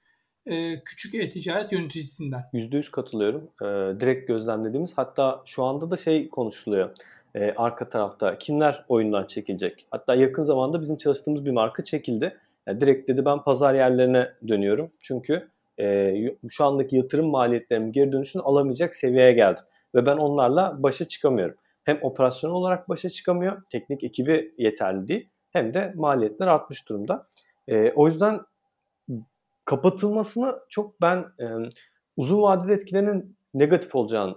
e, küçük e-ticaret yöneticisinden. %100 katılıyorum. E, direkt gözlemlediğimiz hatta şu anda da şey konuşuluyor. E, arka tarafta kimler oyundan çekilecek? Hatta yakın zamanda bizim çalıştığımız bir marka çekildi. Yani direkt dedi ben pazar yerlerine dönüyorum. Çünkü e, şu andaki yatırım maliyetlerimin geri dönüşünü alamayacak seviyeye geldim. Ve ben onlarla başa çıkamıyorum. Hem operasyon olarak başa çıkamıyor, teknik ekibi yeterli değil. Hem de maliyetler artmış durumda. E, o yüzden kapatılmasını çok ben e, uzun vadede etkilerinin negatif olacağını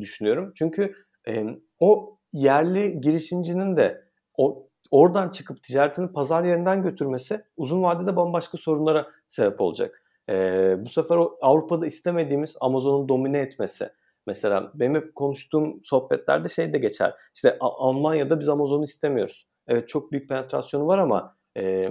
düşünüyorum. Çünkü e, o yerli girişimcinin de o oradan çıkıp ticaretini pazar yerinden götürmesi uzun vadede bambaşka sorunlara sebep olacak. E, bu sefer o Avrupa'da istemediğimiz Amazon'un domine etmesi. Mesela benim hep konuştuğum sohbetlerde şey de geçer. İşte Almanya'da biz Amazon'u istemiyoruz. Evet çok büyük penetrasyonu var ama e,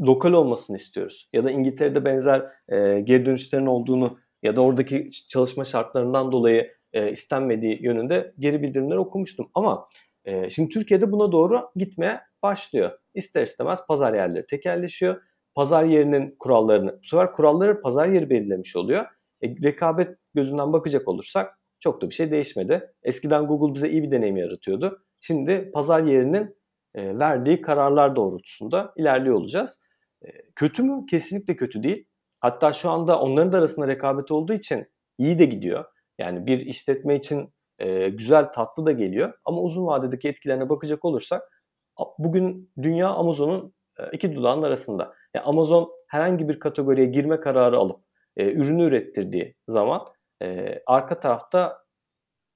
lokal olmasını istiyoruz. Ya da İngiltere'de benzer e, geri dönüşlerin olduğunu ya da oradaki çalışma şartlarından dolayı e, istenmediği yönünde geri bildirimler okumuştum. Ama e, şimdi Türkiye'de buna doğru gitmeye başlıyor. İster istemez pazar yerleri tekerleşiyor. Pazar yerinin kurallarını, bu sefer kuralları pazar yeri belirlemiş oluyor. E, rekabet gözünden bakacak olursak çok da bir şey değişmedi. Eskiden Google bize iyi bir deneyim yaratıyordu. Şimdi pazar yerinin e, verdiği kararlar doğrultusunda ilerliyor olacağız. E, kötü mü? Kesinlikle kötü değil. Hatta şu anda onların da arasında rekabet olduğu için iyi de gidiyor. Yani bir işletme için e, güzel tatlı da geliyor. Ama uzun vadedeki etkilerine bakacak olursak bugün dünya Amazon'un iki dudağının arasında. Yani Amazon herhangi bir kategoriye girme kararı alıp e, ürünü ürettirdiği zaman e, arka tarafta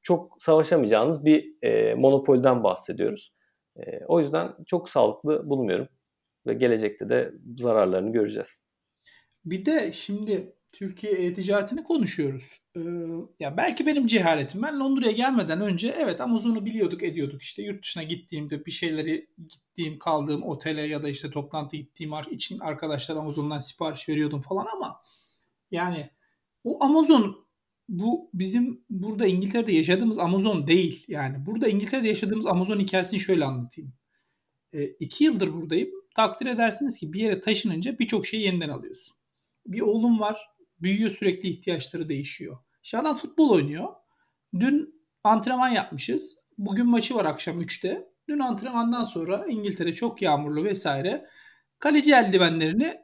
çok savaşamayacağınız bir e, monopolden bahsediyoruz. E, o yüzden çok sağlıklı bulmuyorum ve gelecekte de zararlarını göreceğiz. Bir de şimdi Türkiye e-ticaretini konuşuyoruz. Ee, ya belki benim cehaletim. Ben Londra'ya gelmeden önce evet Amazon'u biliyorduk, ediyorduk. İşte yurt dışına gittiğimde bir şeyleri gittiğim, kaldığım otele ya da işte toplantı gittiğim için arkadaşlar Amazon'dan sipariş veriyordum falan ama yani o Amazon bu bizim burada İngiltere'de yaşadığımız Amazon değil. Yani burada İngiltere'de yaşadığımız Amazon hikayesini şöyle anlatayım. E, iki yıldır buradayım. Takdir edersiniz ki bir yere taşınınca birçok şeyi yeniden alıyorsun. Bir oğlum var. Büyüyor sürekli ihtiyaçları değişiyor. İşte adam futbol oynuyor. Dün antrenman yapmışız. Bugün maçı var akşam 3'te. Dün antrenmandan sonra İngiltere çok yağmurlu vesaire. Kaleci eldivenlerini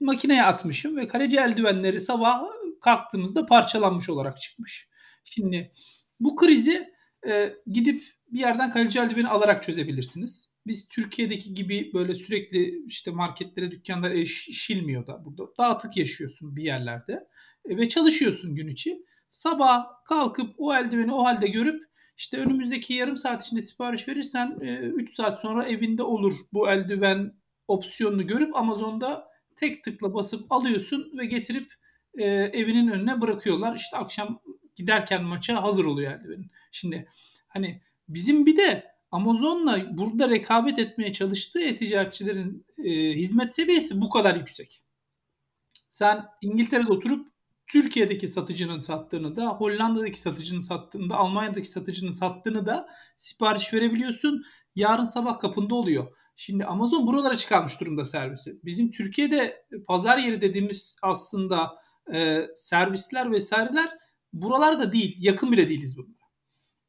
makineye atmışım ve kaleci eldivenleri sabah kalktığımızda parçalanmış olarak çıkmış. Şimdi bu krizi e, gidip bir yerden kaleci eldiveni alarak çözebilirsiniz. Biz Türkiye'deki gibi böyle sürekli işte marketlere, dükkanlara erişilmiyor da burada. Dağıtık yaşıyorsun bir yerlerde e, ve çalışıyorsun gün içi. Sabah kalkıp o eldiveni o halde görüp işte önümüzdeki yarım saat içinde sipariş verirsen 3 saat sonra evinde olur bu eldiven opsiyonunu görüp Amazon'da tek tıkla basıp alıyorsun ve getirip e, evinin önüne bırakıyorlar. İşte akşam giderken maça hazır oluyor eldivenin. Şimdi hani bizim bir de Amazon'la burada rekabet etmeye çalıştığı e-ticaretçilerin e, hizmet seviyesi bu kadar yüksek. Sen İngiltere'de oturup Türkiye'deki satıcının sattığını da, Hollanda'daki satıcının sattığını da, Almanya'daki satıcının sattığını da sipariş verebiliyorsun. Yarın sabah kapında oluyor. Şimdi Amazon buralara çıkarmış durumda servisi. Bizim Türkiye'de pazar yeri dediğimiz aslında e, servisler vesaireler buralarda değil. Yakın bile değiliz bunlara.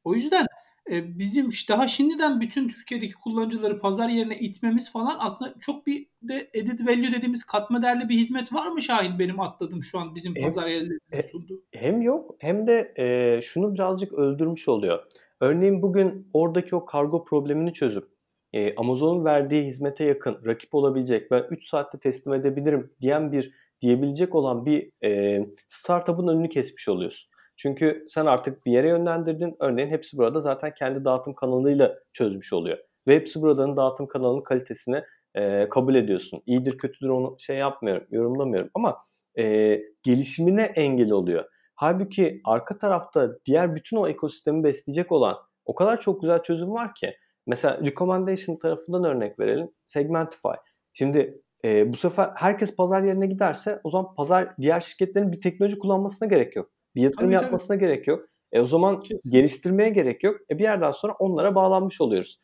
O yüzden e, bizim daha şimdiden bütün Türkiye'deki kullanıcıları pazar yerine itmemiz falan aslında çok bir de edit value dediğimiz katma değerli bir hizmet var mı Şahin benim atladım şu an bizim hem, pazar yerlerinde sunduğu? Hem yok hem de e, şunu birazcık öldürmüş oluyor. Örneğin bugün oradaki o kargo problemini çözüp e, Amazon'un verdiği hizmete yakın rakip olabilecek ben 3 saatte teslim edebilirim diyen bir diyebilecek olan bir e, startup'ın önünü kesmiş oluyorsun. Çünkü sen artık bir yere yönlendirdin. Örneğin hepsi burada zaten kendi dağıtım kanalıyla çözmüş oluyor. Ve hepsi buradanın dağıtım kanalının kalitesini e, kabul ediyorsun. İyidir kötüdür onu şey yapmıyorum, yorumlamıyorum. Ama e, gelişimine engel oluyor. Halbuki arka tarafta diğer bütün o ekosistemi besleyecek olan o kadar çok güzel çözüm var ki. Mesela recommendation tarafından örnek verelim. Segmentify. Şimdi e, bu sefer herkes pazar yerine giderse o zaman pazar diğer şirketlerin bir teknoloji kullanmasına gerek yok. Bir yatırım tabii, yapmasına tabii. gerek yok. E o zaman Kesinlikle. geliştirmeye gerek yok. E bir yerden sonra onlara bağlanmış oluyoruz.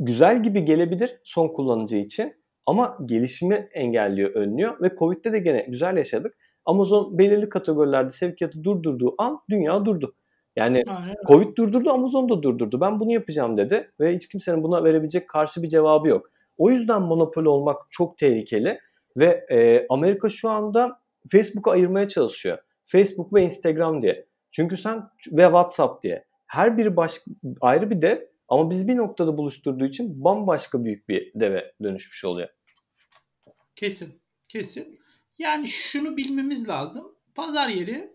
Güzel gibi gelebilir son kullanıcı için ama gelişimi engelliyor, önlüyor ve Covid'de de gene güzel yaşadık. Amazon belirli kategorilerde sevkiyatı durdurduğu an dünya durdu. Yani Aynen. Covid durdurdu, Amazon da durdurdu. Ben bunu yapacağım dedi ve hiç kimsenin buna verebilecek karşı bir cevabı yok. O yüzden monopoli olmak çok tehlikeli ve e, Amerika şu anda Facebook'u ayırmaya çalışıyor. Facebook ve Instagram diye. Çünkü sen ve WhatsApp diye. Her biri baş, ayrı bir dev ama biz bir noktada buluşturduğu için bambaşka büyük bir deve dönüşmüş oluyor. Kesin. Kesin. Yani şunu bilmemiz lazım. Pazar yeri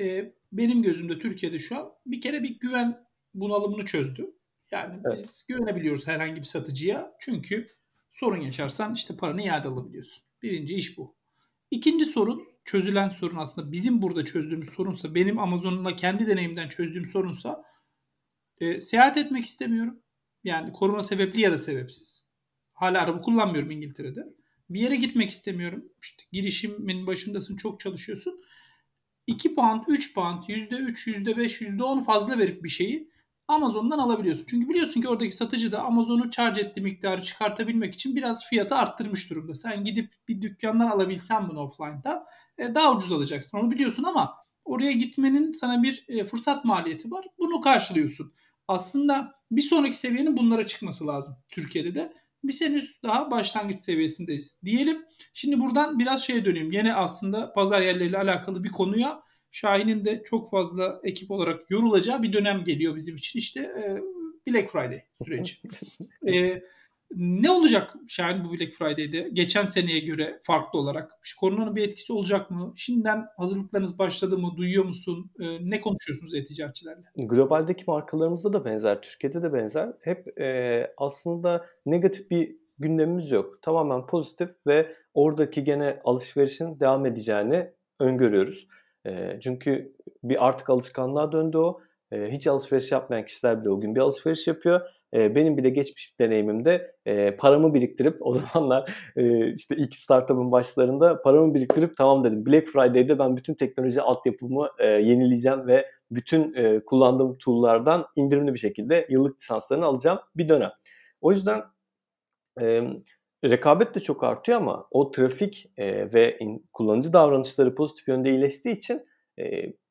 e, benim gözümde Türkiye'de şu an bir kere bir güven bunalımını çözdü. Yani evet. biz güvenebiliyoruz herhangi bir satıcıya. Çünkü sorun yaşarsan işte paranı iade alabiliyorsun. Birinci iş bu. İkinci sorun çözülen sorun aslında bizim burada çözdüğümüz sorunsa, benim Amazon'la kendi deneyimden çözdüğüm sorunsa e, seyahat etmek istemiyorum. Yani korona sebepli ya da sebepsiz. Hala araba kullanmıyorum İngiltere'de. Bir yere gitmek istemiyorum. İşte girişimin başındasın, çok çalışıyorsun. 2 pound, 3 pound, %3, %5, %10 fazla verip bir şeyi Amazon'dan alabiliyorsun. Çünkü biliyorsun ki oradaki satıcı da Amazon'u charge ettiği miktarı çıkartabilmek için biraz fiyatı arttırmış durumda. Sen gidip bir dükkandan alabilsen bunu offline'da e, daha ucuz alacaksın. Onu biliyorsun ama oraya gitmenin sana bir e, fırsat maliyeti var. Bunu karşılıyorsun. Aslında bir sonraki seviyenin bunlara çıkması lazım Türkiye'de de. Biz henüz daha başlangıç seviyesindeyiz diyelim. Şimdi buradan biraz şeye döneyim. Yine aslında pazar yerleriyle alakalı bir konuya Şahin'in de çok fazla ekip olarak yorulacağı bir dönem geliyor bizim için. İşte e, Black Friday süreci. e, ne olacak Şahin bu Black Friday'de? Geçen seneye göre farklı olarak. Koronanın bir etkisi olacak mı? Şimdiden hazırlıklarınız başladı mı? Duyuyor musun? E, ne konuşuyorsunuz e-ticaretçilerle? Globaldeki markalarımızda da benzer, Türkiye'de de benzer. Hep e, aslında negatif bir gündemimiz yok. Tamamen pozitif ve oradaki gene alışverişin devam edeceğini öngörüyoruz. Çünkü bir artık alışkanlığa döndü o. Hiç alışveriş yapmayan kişiler bile o gün bir alışveriş yapıyor. Benim bile geçmiş deneyimimde paramı biriktirip o zamanlar işte ilk startup'ın başlarında paramı biriktirip tamam dedim Black Friday'de ben bütün teknoloji altyapımı e, yenileyeceğim ve bütün kullandığım tool'lardan indirimli bir şekilde yıllık lisanslarını alacağım bir dönem. O yüzden rekabet de çok artıyor ama o trafik e, ve in, kullanıcı davranışları pozitif yönde iyileştiği için e,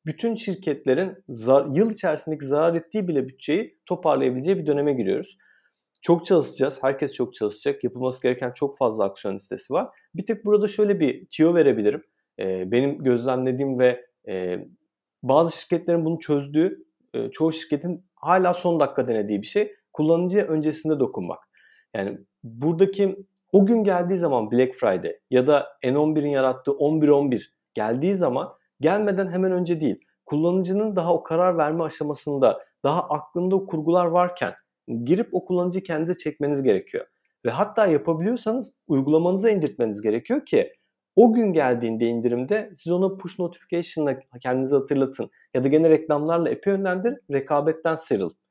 bütün şirketlerin zar, yıl içerisindeki zarar ettiği bile bütçeyi toparlayabileceği bir döneme giriyoruz. Çok çalışacağız. Herkes çok çalışacak. Yapılması gereken çok fazla aksiyon listesi var. Bir tek burada şöyle bir tiyo verebilirim. E, benim gözlemlediğim ve e, bazı şirketlerin bunu çözdüğü, e, çoğu şirketin hala son dakika denediği bir şey. Kullanıcıya öncesinde dokunmak. Yani buradaki o gün geldiği zaman Black Friday ya da N11'in yarattığı 11.11 geldiği zaman gelmeden hemen önce değil. kullanıcının daha o karar verme aşamasında daha aklında o kurgular varken girip o kullanıcıyı kendinize çekmeniz gerekiyor. Ve hatta yapabiliyorsanız uygulamanıza indirtmeniz gerekiyor ki o gün geldiğinde indirimde siz ona push notification'la kendinizi hatırlatın. Ya da gene reklamlarla epey yönlendirin, rekabetten sıyrılın.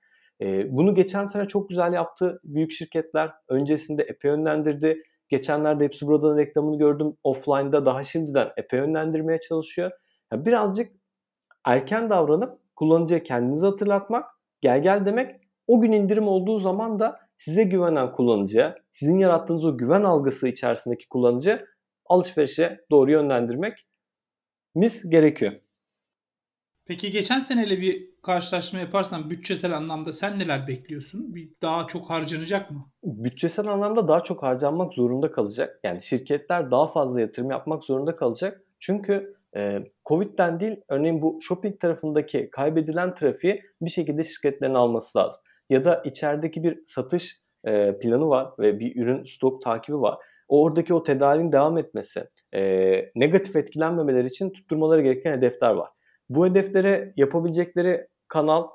E, bunu geçen sene çok güzel yaptı büyük şirketler. Öncesinde epey yönlendirdi. Geçenlerde hepsi buradan reklamını gördüm. Offline'da daha şimdiden epey yönlendirmeye çalışıyor. Birazcık erken davranıp kullanıcıya kendinizi hatırlatmak, gel gel demek. O gün indirim olduğu zaman da size güvenen kullanıcıya, sizin yarattığınız o güven algısı içerisindeki kullanıcı alışverişe doğru yönlendirmek mis gerekiyor. Peki geçen seneyle bir karşılaşma yaparsan bütçesel anlamda sen neler bekliyorsun? Bir daha çok harcanacak mı? Bütçesel anlamda daha çok harcanmak zorunda kalacak. Yani şirketler daha fazla yatırım yapmak zorunda kalacak. Çünkü e, Covid'den değil, örneğin bu shopping tarafındaki kaybedilen trafiği bir şekilde şirketlerin alması lazım. Ya da içerideki bir satış e, planı var ve bir ürün stok takibi var. Oradaki o tedariğin devam etmesi, e, negatif etkilenmemeleri için tutturmaları gereken hedefler var. Bu hedeflere yapabilecekleri kanal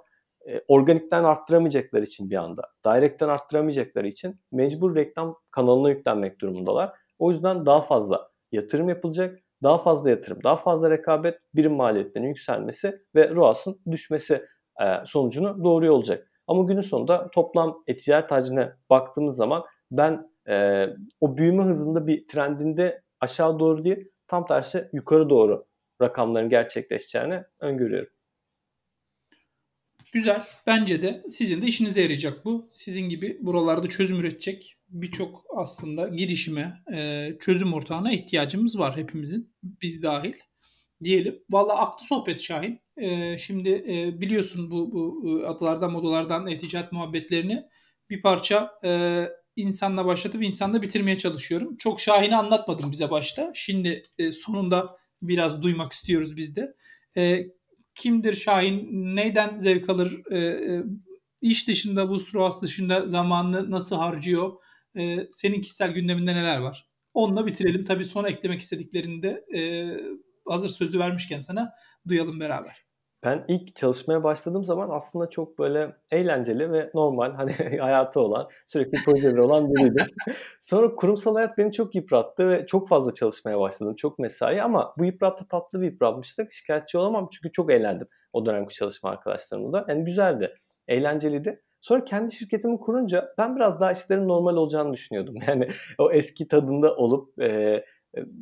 e, organikten arttıramayacakları için bir anda, direct'ten arttıramayacakları için mecbur reklam kanalına yüklenmek durumundalar. O yüzden daha fazla yatırım yapılacak. Daha fazla yatırım, daha fazla rekabet, birim maliyetlerinin yükselmesi ve ROAS'ın düşmesi e, sonucunu doğruyor olacak. Ama günün sonunda toplam e-ticaret hacmine baktığımız zaman ben e, o büyüme hızında bir trendinde aşağı doğru değil, tam tersi yukarı doğru rakamların gerçekleşeceğini öngörüyorum. Güzel. Bence de sizin de işinize yarayacak bu. Sizin gibi buralarda çözüm üretecek birçok aslında girişime, e, çözüm ortağına ihtiyacımız var hepimizin. Biz dahil diyelim. Valla aklı sohbet Şahin. E, şimdi e, biliyorsun bu, bu adalardan modalardan eticat muhabbetlerini bir parça insanla başlatıp insanla bitirmeye çalışıyorum. Çok Şahin'i anlatmadım bize başta. Şimdi sonunda biraz duymak istiyoruz biz de. Kimdir Şahin? Neyden zevk alır? İş dışında, bu Struas dışında zamanını nasıl harcıyor? Senin kişisel gündeminde neler var? Onunla bitirelim. Tabii son eklemek istediklerini de hazır sözü vermişken sana duyalım beraber. Ben ilk çalışmaya başladığım zaman aslında çok böyle eğlenceli ve normal hani hayatı olan, sürekli projeleri olan biriydim. Sonra kurumsal hayat beni çok yıprattı ve çok fazla çalışmaya başladım. Çok mesai ama bu yıprattı tatlı bir yıpratmıştık. Şikayetçi olamam çünkü çok eğlendim o dönemki çalışma arkadaşlarımla da. Yani güzeldi, eğlenceliydi. Sonra kendi şirketimi kurunca ben biraz daha işlerin normal olacağını düşünüyordum. Yani o eski tadında olup e,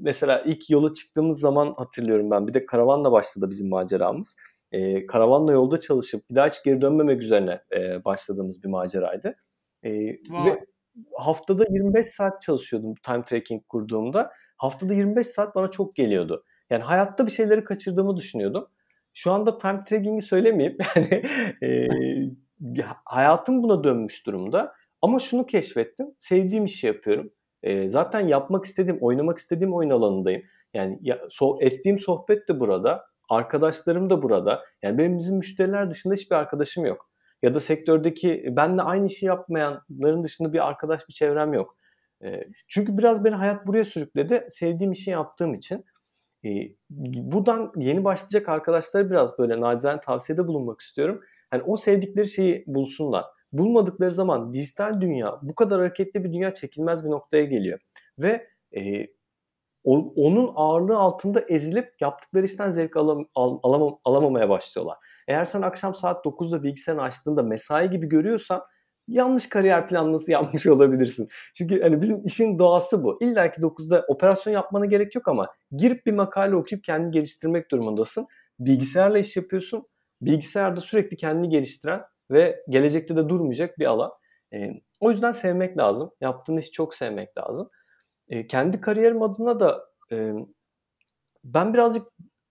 mesela ilk yola çıktığımız zaman hatırlıyorum ben. Bir de karavanla başladı bizim maceramız e, karavanla yolda çalışıp bir daha hiç geri dönmemek üzerine e, başladığımız bir maceraydı. E, ve haftada 25 saat çalışıyordum time tracking kurduğumda. Haftada 25 saat bana çok geliyordu. Yani hayatta bir şeyleri kaçırdığımı düşünüyordum. Şu anda time tracking'i söylemeyeyim. Yani e, hayatım buna dönmüş durumda. Ama şunu keşfettim. Sevdiğim işi yapıyorum. E, zaten yapmak istediğim, oynamak istediğim oyun alanındayım. Yani ya, so, ettiğim sohbet de burada. Arkadaşlarım da burada. Yani benim bizim müşteriler dışında hiçbir arkadaşım yok. Ya da sektördeki benle aynı işi yapmayanların dışında bir arkadaş bir çevrem yok. Çünkü biraz beni hayat buraya sürükledi. Sevdiğim işi yaptığım için. Buradan yeni başlayacak arkadaşlara biraz böyle nacizane tavsiyede bulunmak istiyorum. Yani o sevdikleri şeyi bulsunlar. Bulmadıkları zaman dijital dünya, bu kadar hareketli bir dünya çekilmez bir noktaya geliyor. Ve e, onun ağırlığı altında ezilip yaptıkları işten zevk alam, al, alamam, alamamaya başlıyorlar. Eğer sen akşam saat 9'da bilgisayarını açtığında mesai gibi görüyorsan yanlış kariyer planlaması yapmış olabilirsin. Çünkü hani bizim işin doğası bu. İlla ki 9'da operasyon yapmana gerek yok ama girip bir makale okuyup kendini geliştirmek durumundasın. Bilgisayarla iş yapıyorsun. Bilgisayarda sürekli kendini geliştiren ve gelecekte de durmayacak bir alan. E, o yüzden sevmek lazım. Yaptığın işi çok sevmek lazım. E, kendi kariyerim adına da e, ben birazcık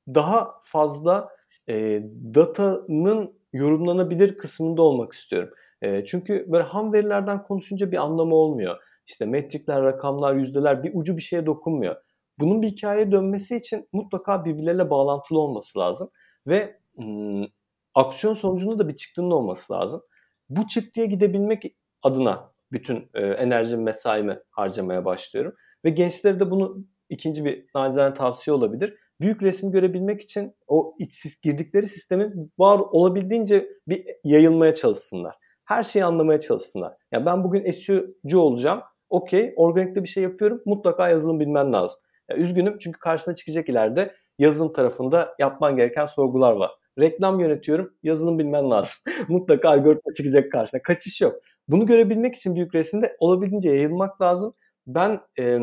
daha fazla e, datanın yorumlanabilir kısmında olmak istiyorum. E, çünkü böyle ham verilerden konuşunca bir anlamı olmuyor. İşte metrikler, rakamlar, yüzdeler bir ucu bir şeye dokunmuyor. Bunun bir hikayeye dönmesi için mutlaka birbirleriyle bağlantılı olması lazım. Ve ım, aksiyon sonucunda da bir çıktının olması lazım. Bu çıktıya gidebilmek adına bütün e, enerjimi, mesaimi harcamaya başlıyorum. Ve gençlere de bunu ikinci bir nacizane tavsiye olabilir. büyük resmi görebilmek için o iç girdikleri sistemin var olabildiğince bir yayılmaya çalışsınlar. Her şeyi anlamaya çalışsınlar. Ya yani ben bugün SEO'cu olacağım. Okey, organikte bir şey yapıyorum. Mutlaka yazılım bilmen lazım. Ya üzgünüm çünkü karşına çıkacak ileride yazılım tarafında yapman gereken sorgular var. Reklam yönetiyorum, yazılım bilmen lazım. Mutlaka algoritma çıkacak karşına. Kaçış yok. Bunu görebilmek için büyük resimde olabildiğince yayılmak lazım. Ben e,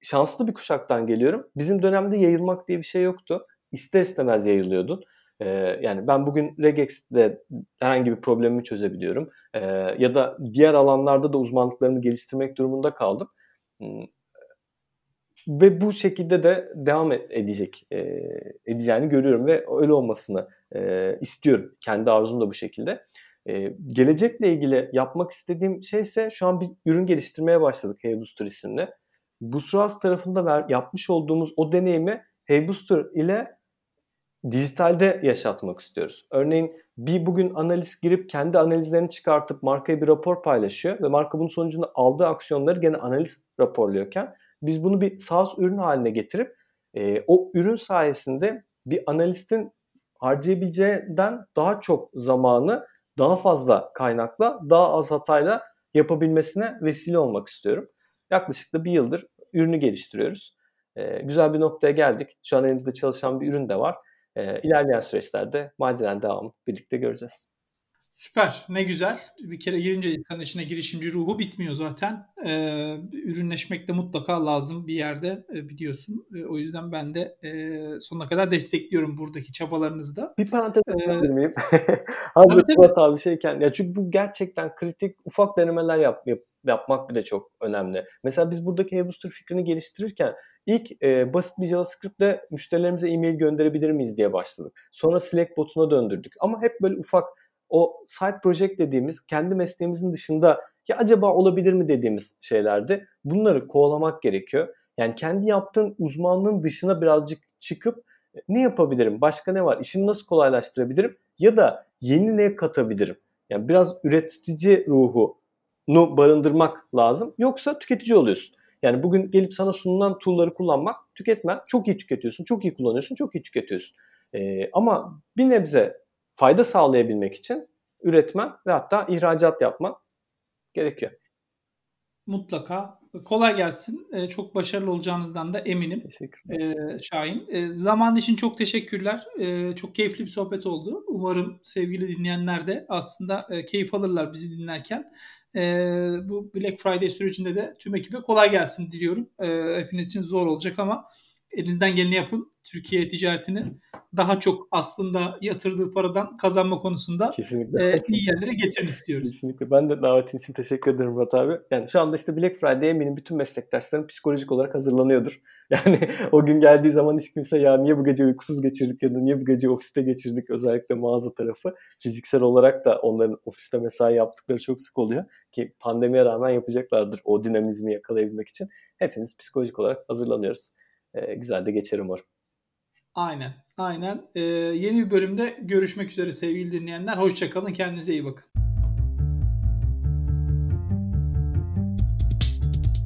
şanslı bir kuşaktan geliyorum. Bizim dönemde yayılmak diye bir şey yoktu. İster istemez yayılıyordun. Ee, yani ben bugün regex'te herhangi bir problemimi çözebiliyorum. Ee, ya da diğer alanlarda da uzmanlıklarımı geliştirmek durumunda kaldım. Ve bu şekilde de devam edecek, e, edeceğini görüyorum ve öyle olmasını e, istiyorum. Kendi arzum da bu şekilde. E, gelecekle ilgili yapmak istediğim şey ise şu an bir ürün geliştirmeye başladık Hey Booster isimli. Busras tarafında ver, yapmış olduğumuz o deneyimi Hey ile dijitalde yaşatmak istiyoruz. Örneğin bir bugün analiz girip kendi analizlerini çıkartıp markaya bir rapor paylaşıyor ve marka bunun sonucunda aldığı aksiyonları gene analiz raporluyorken biz bunu bir SaaS ürün haline getirip e, o ürün sayesinde bir analistin harcayabileceğinden daha çok zamanı daha fazla kaynakla daha az hatayla yapabilmesine vesile olmak istiyorum. Yaklaşık da bir yıldır ürünü geliştiriyoruz. E, güzel bir noktaya geldik. Şu an elimizde çalışan bir ürün de var. E, ilerleyen süreçlerde maceranın devamını birlikte göreceğiz. Süper, ne güzel. Bir kere girince insan içine girişimci ruhu bitmiyor zaten. Ee, ürünleşmek de mutlaka lazım bir yerde e, biliyorsun. E, o yüzden ben de e, sonuna kadar destekliyorum buradaki çabalarınızı da. Bir parantez açabilir ee, miyim? Hazır Fuat abi şeyken. Ya çünkü bu gerçekten kritik ufak denemeler yap, yap, yapmak bile çok önemli. Mesela biz buradaki e-booster fikrini geliştirirken ilk e, basit bir JavaScript'le müşterilerimize e-mail gönderebilir miyiz diye başladık. Sonra Slack botuna döndürdük. Ama hep böyle ufak o side project dediğimiz kendi mesleğimizin dışında ya acaba olabilir mi dediğimiz şeylerdi. Bunları kovalamak gerekiyor. Yani kendi yaptığın uzmanlığın dışına birazcık çıkıp e, ne yapabilirim? Başka ne var? İşimi nasıl kolaylaştırabilirim? Ya da yeni ne katabilirim? Yani biraz üretici ruhu nu barındırmak lazım. Yoksa tüketici oluyorsun. Yani bugün gelip sana sunulan tool'ları kullanmak, tüketmen. Çok iyi tüketiyorsun, çok iyi kullanıyorsun, çok iyi tüketiyorsun. Ee, ama bir nebze fayda sağlayabilmek için üretmen ve hatta ihracat yapman gerekiyor. Mutlaka. Kolay gelsin. Ee, çok başarılı olacağınızdan da eminim. Teşekkürler. Ee, Şahin. Ee, zaman için çok teşekkürler. Ee, çok keyifli bir sohbet oldu. Umarım sevgili dinleyenler de aslında e, keyif alırlar bizi dinlerken. Ee, bu Black Friday sürecinde de tüm ekibe kolay gelsin diliyorum. Ee, hepiniz için zor olacak ama elinizden geleni yapın. Türkiye ticaretini daha çok aslında yatırdığı paradan kazanma konusunda Kesinlikle. E, iyi yerlere getirin istiyoruz. Kesinlikle. Ben de davetin için teşekkür ederim Murat abi. Yani şu anda işte Black Friday eminim bütün meslektaşlarım psikolojik olarak hazırlanıyordur. Yani o gün geldiği zaman hiç kimse ya niye bu gece uykusuz geçirdik ya da niye bu gece ofiste geçirdik özellikle mağaza tarafı. Fiziksel olarak da onların ofiste mesai yaptıkları çok sık oluyor ki pandemiye rağmen yapacaklardır o dinamizmi yakalayabilmek için. Hepimiz psikolojik olarak hazırlanıyoruz. Ee, güzel de geçer umarım. Aynen. Aynen. Ee, yeni bir bölümde görüşmek üzere sevgili dinleyenler. Hoşçakalın. Kendinize iyi bakın.